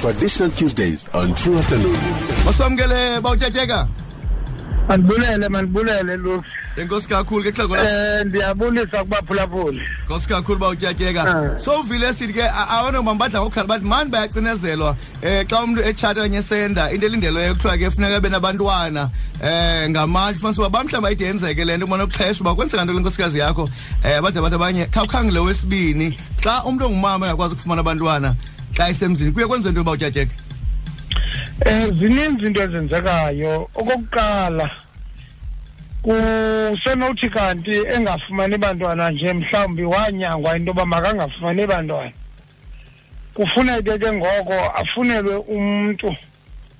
Traditional Tuesdays on True Afternoon. Maswamkele bawutyatyeka. Mandibulele mandibulele Lucy. Enkosi kakhulu ke xhego Eh ndiyabulisa kubaphulaphuli. Enkosi kakhulu bawutyatyeka. Ah. So uvile sithi ke awona mambadla ngokhala bathi mani bayacinezelwa eh xa umuntu etshata kanye senda into elindelweyo kuthiwa ke funeka abe nabantwana eh ngamanje fanisa uba bamhlawumbi ayide yenzeke le nto kumane ukuxhesha uba kwenzeka nto le nkosikazi yakho eh bade bathi abanye khawukhangile wesibini xa umntu ongumama engakwazi ukufumana abantwana xa esemzini kuye kwenze into yoba utyatyeke um zininzi into ezenzekayo okokuqala kusenothi kanti engafumani bantwana nje mhlawumbi wanyangwa into yoba makangafumani bantwana kufuneke ke ngoko afunelwe umntu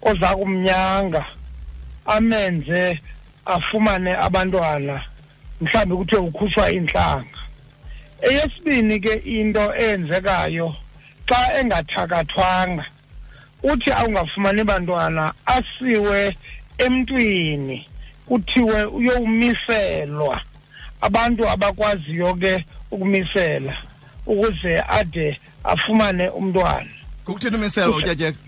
oza kumnyanga amenze afumane abantwana mhlawumbi kuthiwe ukhutshwa iintlanga eyesibini ke into eyenzekayo xa engathakathwanga uthi awungafumani bantwana asiwe emntwini kuthiwe uyowumiselwa abantu abakwaziyo ke ukumisela ukuze ade afumane umntwana kukuthini umisela utyatyeka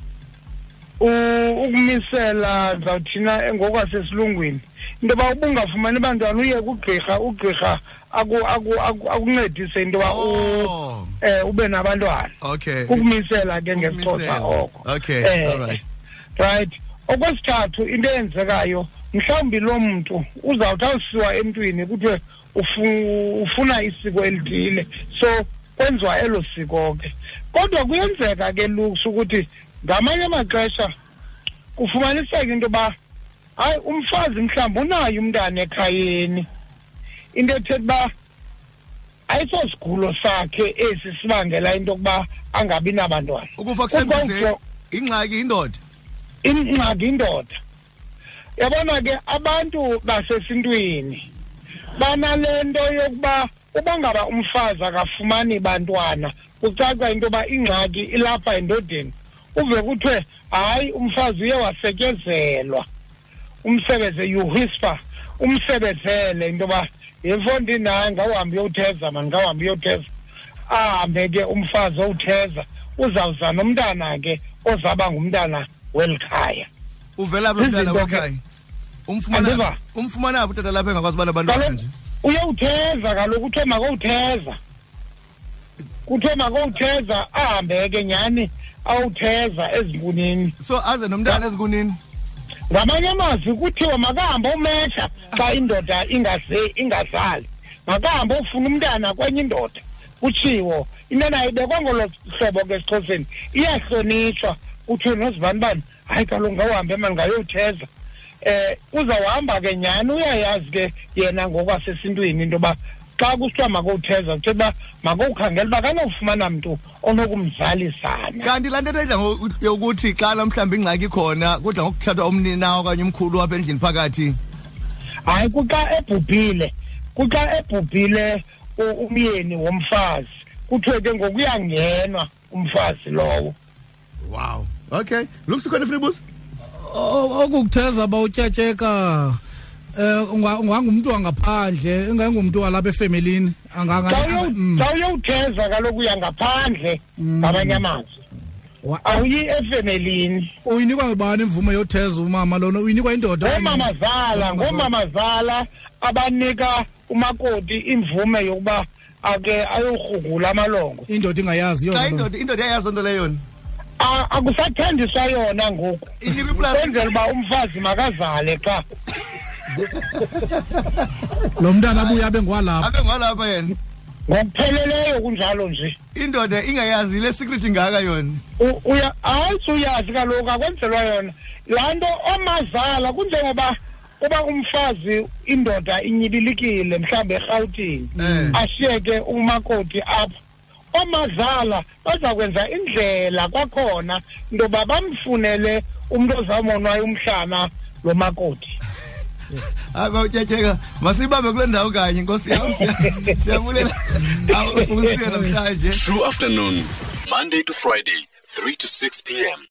ukumisela ndizawuthina engokwasesilungwini into yoba ubungafumani bantwana uye kugqirha ugqirha akuncedise into yoba um ube nabantwana okay kukumisela ke ngexoxa oko okay eh, all right right okwesithathu into eyenzekayo mhlawumbi loo mntu uzawuthi awusiwa emntwini kuthiwe ufuna isiko elithile so kwenziwa elo siko ke kodwa kuyenzeka ke lux ukuthi ngamanye amaxesha kufumaniseka into yoba hayi umfazi mhlawumbi unayo umntana ekhayeni into ethetha uba ayisosigulo sakhe esi sibangela into yokuba angabi nabantwana ukufa kusengozeni ingxaki indoda ingxaki indoda yabona ke abantu basesintwini banale nto yokuba uba ngaba umfazi akafumani bantwana kucaca into yoba ingxaki ilapha endodeni uve kuthiwe hayi umfazi uye wasetyezelwa umsebeze you whisper umsebezele into yoba yemfondi naye ngawuhambe uyotheza mani ngawuhambe uyotheza ahambe ke umfazi owutheza uzawuza nomntana ke ozaba ngumntana weli khaya uvela phi mntana weli khaya umfumana umfumana phi utata lapha engakwazi ubana abantwana nje uyowutheza kaloku kuthiwe makowutheza kuthiwe makowutheza ahambe ke nyhani awutheza ezinkunini so aze nomntana ezinkunini ngamanye amazwi kuthiwa makahambe umesha xa indoda ingazali makahambe ufuna umntana kwenye indoda kutshiwo into nayo ibekwa ngolo hlobo ke esixhoseni iyahlonitshwa kuthiwe nozibanibani hayi kaloku ngawuhambe mani ngayowutheza eh uzawuhamba ke nyhani uyayazi ke yena ngokwasesintwini into yoba xa kusithiwa makowutheza kuthe uba makowukhangela uba kanofumana mntu onokumzalisana kanti laa ntetho edla yokuthi xana mhlawumbi ingxaki khona kudla ngokuthathwa umnina okanye umkhulu wapha endlini phakathi hayi kuxa ebhubhile kuxa ebhubhile umyeni womfazi kuthiwe ke ngokuyangenwa umfazi lowo wow okay looks khona funa ibuza okukutheza ba utyatyeka eh ungangumntu wangaphandle ingangumntu walapha efamilini anganga mm. xa uyowutheza kaloku uyangaphandle mm. ngamanye amazwi awuyi efemelini uyinikwa ngubani imvume yotheza umama lona uyinikwa indoda ngoomamazala ngoomamazala abanika umakoti imvume yokuba ake ayorhugula amalongo indoda ingayazi yona indoda indoda yayazi onto leyona akusathandiswa yona ngoku kwenzela uba umfazi makazale xa lo mntana abuye abe ngwalapha abe ngwalapha yena ngokupheleleyo kunjalo nje indoda ingayazi le secret ingaka yona hayi suyazi kaloku akwenzelwa yona laa nto omazala kunjengoba uba umfazi indoda inyibilikile mhlawumbi erhawutini mm. ashiyeke umakoti apha omadlala baza kwenza indlela kwakhona into yoba bamfunele umntu ozawumonwayo umhlana lo makoti abawutyatyeka masibambe kule ndawo kanye inkosi yam siyabulela awufunisile namhlanje true afternoon monday to friday 3 to 6 p m